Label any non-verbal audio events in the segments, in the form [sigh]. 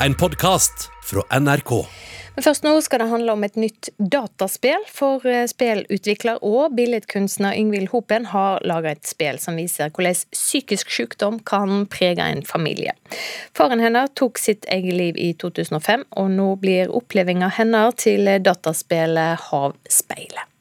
en podkast fra NRK. Men først nå skal det handle om et nytt dataspill. For eh, spillutvikler og billedkunstner Yngvild Hopen har laga et spill som viser hvordan psykisk sykdom kan prege en familie. Faren hennes tok sitt eget liv i 2005, og nå blir opplevelsen hennes til dataspillet Havspeilet.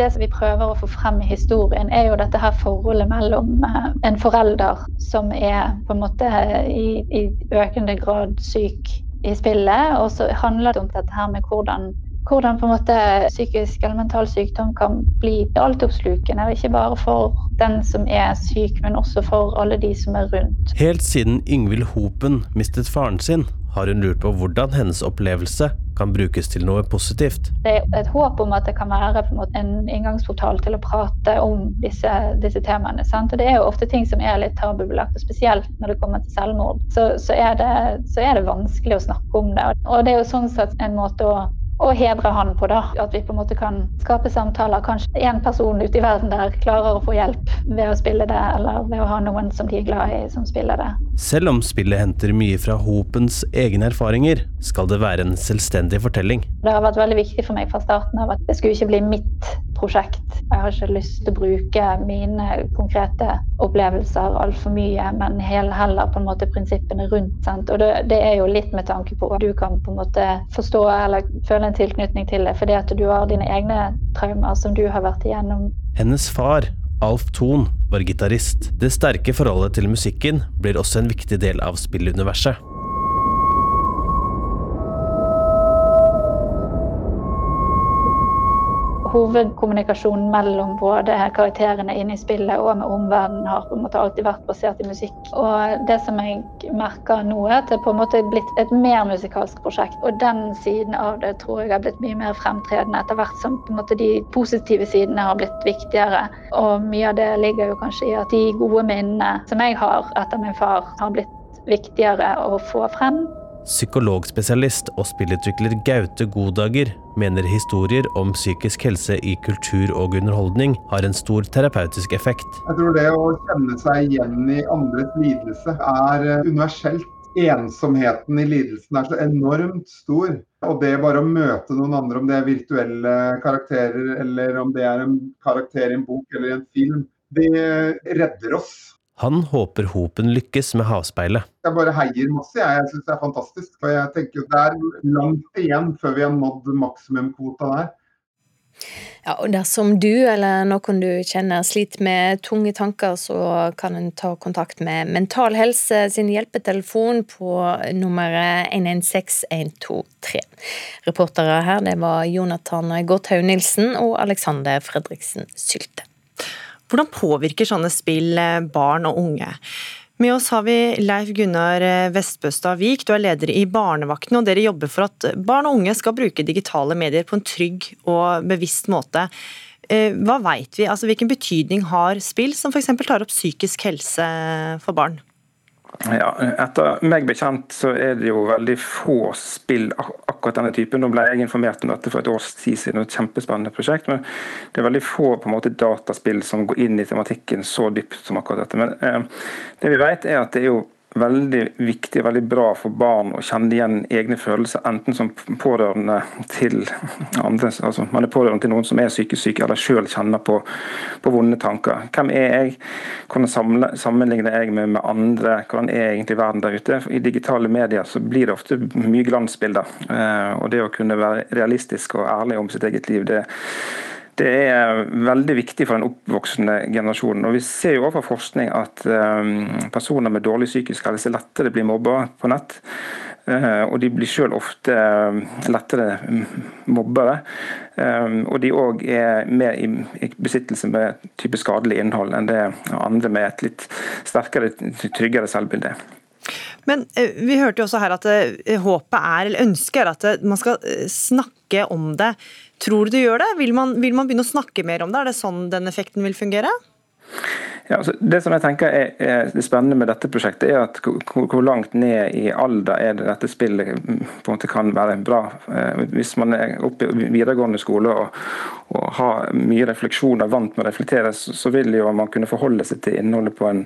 Det som vi prøver å få frem i historien, er jo dette her forholdet mellom eh, en forelder som er på en måte i, i økende grad syk i spillet, og så handler det om dette her med hvordan hvordan på en måte psykisk eller mental sykdom kan bli altoppslukende. Ikke bare for den som er syk, men også for alle de som er rundt. Helt siden Yngvild Hopen mistet faren sin, har hun lurt på hvordan hennes opplevelse kan brukes til noe positivt. Det er et håp om at det kan være en, en inngangsportal til å prate om disse, disse temaene. Sant? Og Det er jo ofte ting som er litt tabubelagt, og spesielt når det kommer til selvmord. Så, så, er det, så, er det, vanskelig å snakke om det. Og det er jo sånn sett en måte å og hedre han på. da. At vi på en måte kan skape samtaler. Kanskje én person ute i verden der klarer å få hjelp ved å spille det, eller ved å ha noen som de er glad i, som spiller det. Selv om spillet henter mye fra Hopens egne erfaringer, skal det være en selvstendig fortelling. Det har vært veldig viktig for meg fra starten av at det skulle ikke bli mitt prosjekt. Jeg har ikke lyst til å bruke mine konkrete opplevelser altfor mye, men heller på en måte prinsippene rundt. Sant? Og det, det, er jo litt med tanke på at du kan på en måte forstå eller føle en tilknytning til det, fordi at du har dine egne traumer som du har vært igjennom. Hennes far Alf Thon var gitarist. Det sterke forholdet til musikken blir også en viktig del av spilluniverset. Hovedkommunikasjonen mellom både karakterene inne i spillet og med omverdenen har på en måte alltid vært basert i musikk. Og det som jeg merker nå, er at det på en måte er blitt et mer musikalsk prosjekt. Og den siden av det tror jeg har blitt mye mer fremtredende etter hvert som på en måte de positive sidene har blitt viktigere. Og mye av det ligger jo kanskje i at de gode minnene som jeg har etter min far, har blitt viktigere å få frem. Psykologspesialist og spillutvikler Gaute Godager mener historier om psykisk helse i kultur og underholdning har en stor terapeutisk effekt. Jeg tror det å kjenne seg igjen i andres lidelse er eh, universelt. Ensomheten i lidelsen er så enormt stor. Og det bare å møte noen andre, om det er virtuelle karakterer eller om det er en karakter i en bok eller i en film, det redder oss. Han håper Hopen lykkes med havspeilet. Jeg bare heier masse. Jeg, jeg syns det er fantastisk. Og jeg tenker Det er langt igjen før vi har nådd maksimumkvota der. Ja, og Dersom du eller noen du kjenner sliter med tunge tanker, så kan en ta kontakt med Mental Helse sin hjelpetelefon på nummeret 116123. Reportere her det var Jonathan Gotthaug Nilsen og Alexander Fredriksen Sylte. Hvordan påvirker sånne spill eh, barn og unge? Med oss har vi Leif Gunnar eh, Vestbøstad Vik, du er leder i Barnevakten, og dere jobber for at barn og unge skal bruke digitale medier på en trygg og bevisst måte. Eh, hva vet vi, altså Hvilken betydning har spill som f.eks. tar opp psykisk helse for barn? Ja, Etter meg bekjent så er det jo veldig få spill akkurat denne typen. Nå ble jeg informert om dette for et års tid siden, et kjempespennende prosjekt. Men det er veldig få på en måte dataspill som går inn i tematikken så dypt som akkurat dette. Men eh, det vi vet er at det er jo veldig viktig veldig bra for barn å kjenne igjen egne følelser, enten som pårørende til [laughs] andre, altså man er pårørende til noen som er psykisk syke, eller sjøl kjenner på, på, vonde tanker. Hvem er jeg? Hvordan sammenligner jeg meg med andre? Hvordan er egentlig verden der ute? I digitale medier så blir det ofte mye glansbilder. Eh, og det å kunne være realistisk og ærlig om sitt eget liv, det det er veldig viktig for den oppvoksende generasjonen. Og Vi ser jo fra forskning at um, personer med dårlig psykisk helse lettere blir mobba på nett. Uh, og de blir selv ofte um, lettere mobbere. Um, og de òg er mer i, besittelse med type skadelig innhold enn det andre med et litt sterkere, tryggere selvbilde. Men vi hørte jo også her at håpet er, eller ønsket er at man skal snakke om det. Tror du det gjør det? Vil man, vil man begynne å snakke mer om det? Er det sånn den effekten vil fungere? Ja, altså det som jeg tenker er, er, det spennende med dette prosjektet, er at hvor, hvor, langt ned i alder er det dette spillet mm, på en måte kan være bra. Eh, hvis man er oppe i videregående skole og, og har mye refleksjon og vant med å reflektere, så, vil jo man kunne forholde seg til innholdet på en,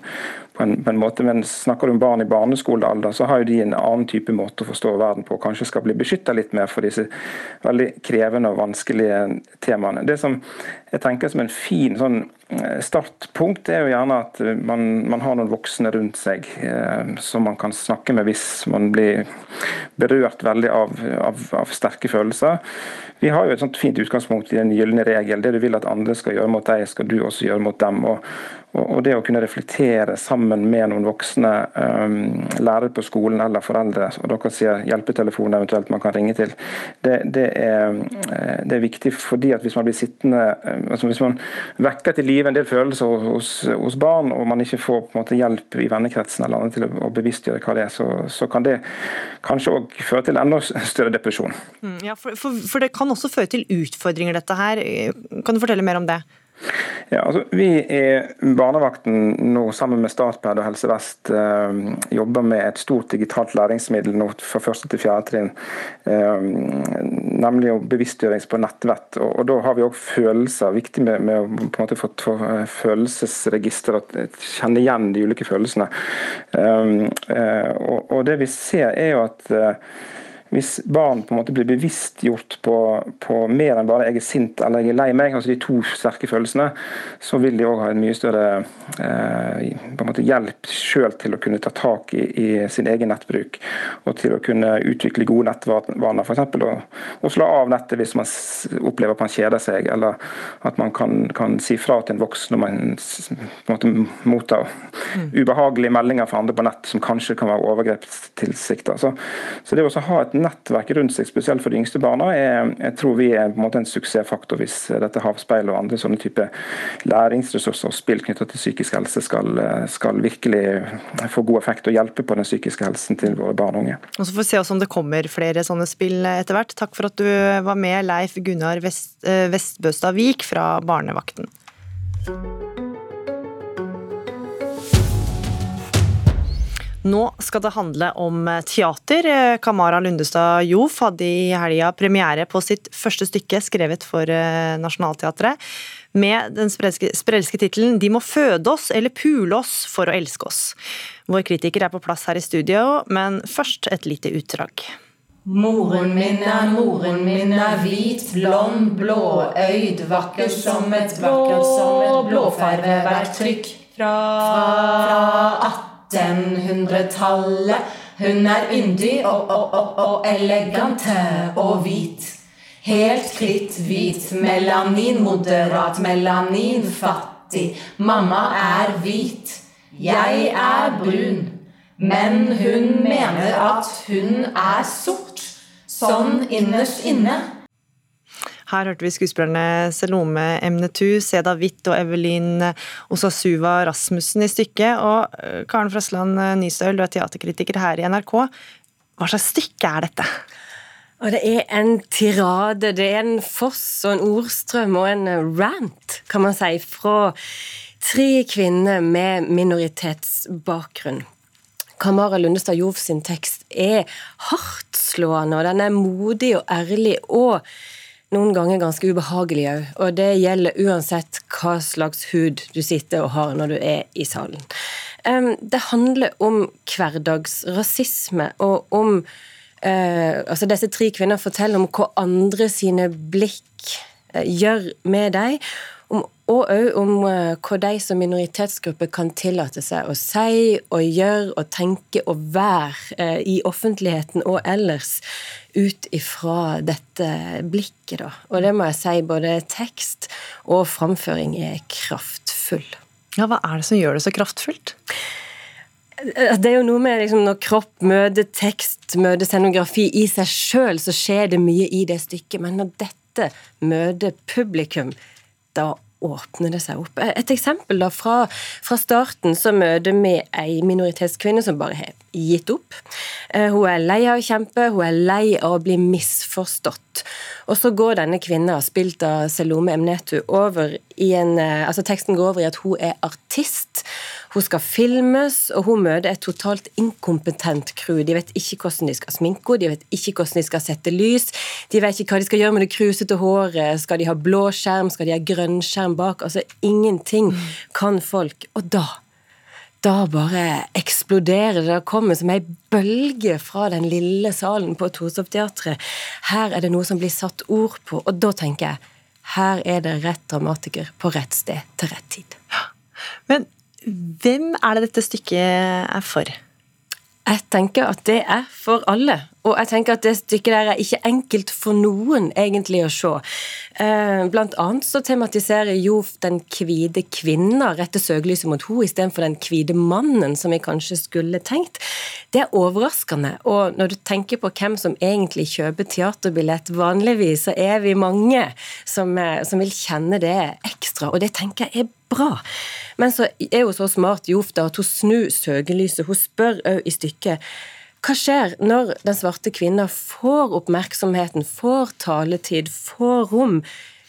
på en, på en måte. Men snakker du om barn i barneskolealder, så har jo de en annen type måte å forstå verden på. Kanskje skal bli beskytta litt mer for disse veldig krevende og vanskelige temaene. Det som jeg tenker som en fin sånn startpunkt, er jo gjerne at man, man har noen voksne rundt seg eh, som man kan snakke med hvis man blir berørt veldig av, av, av sterke følelser. Vi har jo et sånt fint utgangspunkt i den gylne regel. Det du vil at andre skal gjøre mot deg, skal du også gjøre mot dem. Og, og det å kunne reflektere sammen med noen voksne, um, lærere på skolen eller foreldre, og dere sier hjelpetelefon eventuelt man kan ringe til, det, det, er, eh, det er, viktig fordi at hvis man blir sittende eh, altså Hvis man vekker til live en del følelser hos, hos, barn, og man ikke får på en måte hjelp i vennekretsen eller annet til å, bevisstgjøre hva det er, så, så kan det kanskje òg føre til enda større depresjon. Mm, ja, for, for, for det kan også føre til utfordringer, dette her. Kan du fortelle mer om det? Ja, altså, vi i Barnevakten nå sammen med Statped og Helse Vest eh, jobber med et stort digitalt læringsmiddel nå fra første til fjerde trinn. Eh, nemlig bevisstgjørings på nettvett. Og, og, Da har vi òg følelser. Viktig med, med, å på en måte få, få følelsesregister, og kjenne igjen de ulike følelsene. Eh, eh og, og, Det vi ser er jo at eh, hvis barn på en måte blir bevisstgjort på, på, mer enn bare jeg er sint eller jeg er lei meg, altså de to sterke følelsene, så vil de òg ha en mye større eh, på en måte hjelp selv til å kunne ta tak i, i, sin egen nettbruk. Og til å kunne utvikle gode nettvaner, f.eks. Å, å slå av nettet hvis man opplever at man kjeder seg, eller at man kan, kan si fra til en voksen når man på en måte mottar mm. ubehagelige meldinger fra andre på nett som kanskje kan være overgrepstilsikta. Så, så det å ha et nettverk rundt seg, spesielt for de yngste barna, er, jeg tror vi er på en måte en suksessfaktor hvis dette havspeilet og andre sånne type læringsressurser og spill knyttet til psykisk helse skal, skal, virkelig få god effekt og hjelpe på den psykiske helsen til våre barn og unge. Og så får vi se om det kommer flere sånne spill etter hvert. Takk for at du var med, Leif Gunnar Vest, eh, Vestbøstad Vik fra Barnevakten. Nå skal det handle om teater. Kamara Lundestad Jof hadde i helga premiere på sitt første stykke skrevet for Nasjonalteatret Nationaltheatret, med den sprelske tittelen 'De må føde oss eller pule oss for å elske oss'. Vår kritiker er på plass her i studio, men først et lite utdrag. Moren min er, moren min er hvit, blond, blåøyd, vakker som et blå, blåfarveverktrykk fra, fra 18 1800-tallet. Hun er yndig og, og, og, og elegante og hvit. Helt kritthvit, melanin, moderat melanin, fattig. Mamma er hvit. Jeg er brun. Men hun mener at hun er sort. Sånn innerst inne. Her hørte vi skuespillerne Selome Emnetu, Seda Witt og Evelyn Osasuva Rasmussen i stykket. Og eh, Karen Frøsland Nystøl, du er teaterkritiker her i NRK. Hva slags stykke er dette? Og det er en tirade, det er en foss og en ordstrøm og en rant, kan man si, fra tre kvinner med minoritetsbakgrunn. Kamara Lundestad Jov sin tekst er hardtslående, og den er modig og ærlig. og noen ganger ganske ubehagelig òg. Og det gjelder uansett hva slags hud du sitter og har når du er i salen. Det handler om hverdagsrasisme og om uh, altså Disse tre kvinnene forteller om hva andre sine blikk uh, gjør med dem. Om, og òg om uh, hva de som minoritetsgruppe kan tillate seg å si og gjøre og tenke og være i offentligheten og ellers ut ifra dette blikket, da. Og det må jeg si, både tekst og framføring er kraftfull. Ja, Hva er det som gjør det så kraftfullt? Det er jo noe med liksom, Når kropp møter tekst, møter scenografi i seg sjøl, så skjer det mye i det stykket. Men når dette møter publikum, da åpner det seg opp. Et eksempel da fra, fra starten så møter vi ei minoritetskvinne som bare har gitt opp. Eh, hun er lei av å kjempe, hun er lei av å bli misforstått. Og så går denne kvinna, spilt av Selome Emnetu, over i en eh, Altså teksten går over i at hun er artist. Hun skal filmes, og hun møter et totalt inkompetent crew. De vet ikke hvordan de skal sminke de vet ikke hvordan de skal sette lys. De vet ikke hva de skal gjøre med det krusete håret. Skal de ha blå skjerm, skal de ha grønn skjerm bak? Altså ingenting kan folk. Og da da bare eksploderer det. Det kommer som ei bølge fra den lille salen på Torshov-teatret. Her er det noe som blir satt ord på, og da tenker jeg her er det rett dramatiker på rett sted til rett tid. Men hvem er det dette stykket er for? Jeg tenker at det er for alle. Og jeg tenker at det stykket der er ikke enkelt for noen egentlig å se. Eh, blant annet så tematiserer jo den hvite kvinna rette søkelyset mot henne istedenfor den hvite mannen, som vi kanskje skulle tenkt. Det er overraskende. Og når du tenker på hvem som egentlig kjøper teaterbillett vanligvis, så er vi mange som, eh, som vil kjenne det ekstra, og det tenker jeg er bra. Men så er hun så smart, Jofta, at hun snur søkelyset. Hun spør òg i stykket hva skjer når den svarte kvinna får oppmerksomheten, får taletid, får rom?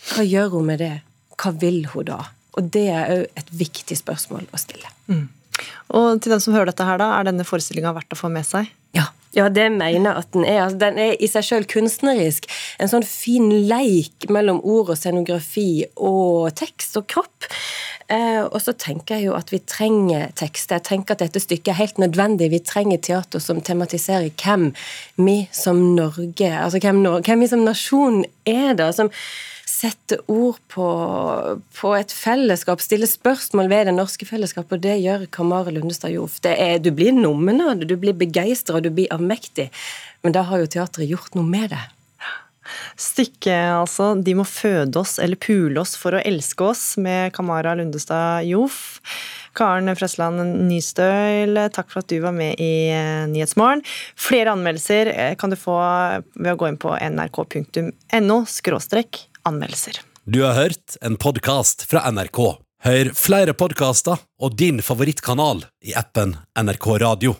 Hva gjør hun med det? Hva vil hun da? Og det er òg et viktig spørsmål å stille. Mm. Og til den som hører dette her, da, er denne forestillinga verdt å få med seg? Ja. Ja, det mener jeg at den er. Altså, den er i seg sjøl kunstnerisk. En sånn fin leik mellom ord og scenografi og tekst og kropp. Eh, og så tenker jeg jo at vi trenger tekster. Jeg tenker at dette stykket er helt nødvendig. Vi trenger teater som tematiserer hvem vi som Norge, altså hvem, hvem vi som nasjon er, da. som setter ord på, på, et fellesskap, stiller spørsmål ved det norske fellesskapet, og det gjør Kamara Lundestad Joff. Du blir nummen av det, du blir begeistra, du blir avmektig. Men da har jo teatret gjort noe med det. Stykket, altså 'De må føde oss eller pule oss for å elske oss' med Kamara Lundestad Joff. Karen Frøsland Nystøyl, takk for at du var med i eh, Nyhetsmorgen. Flere anmeldelser eh, kan du få ved å gå inn på nrk.no anmeldelser. Du har hørt en podkast fra NRK. Hør flere podkaster og din favorittkanal i appen NRK Radio.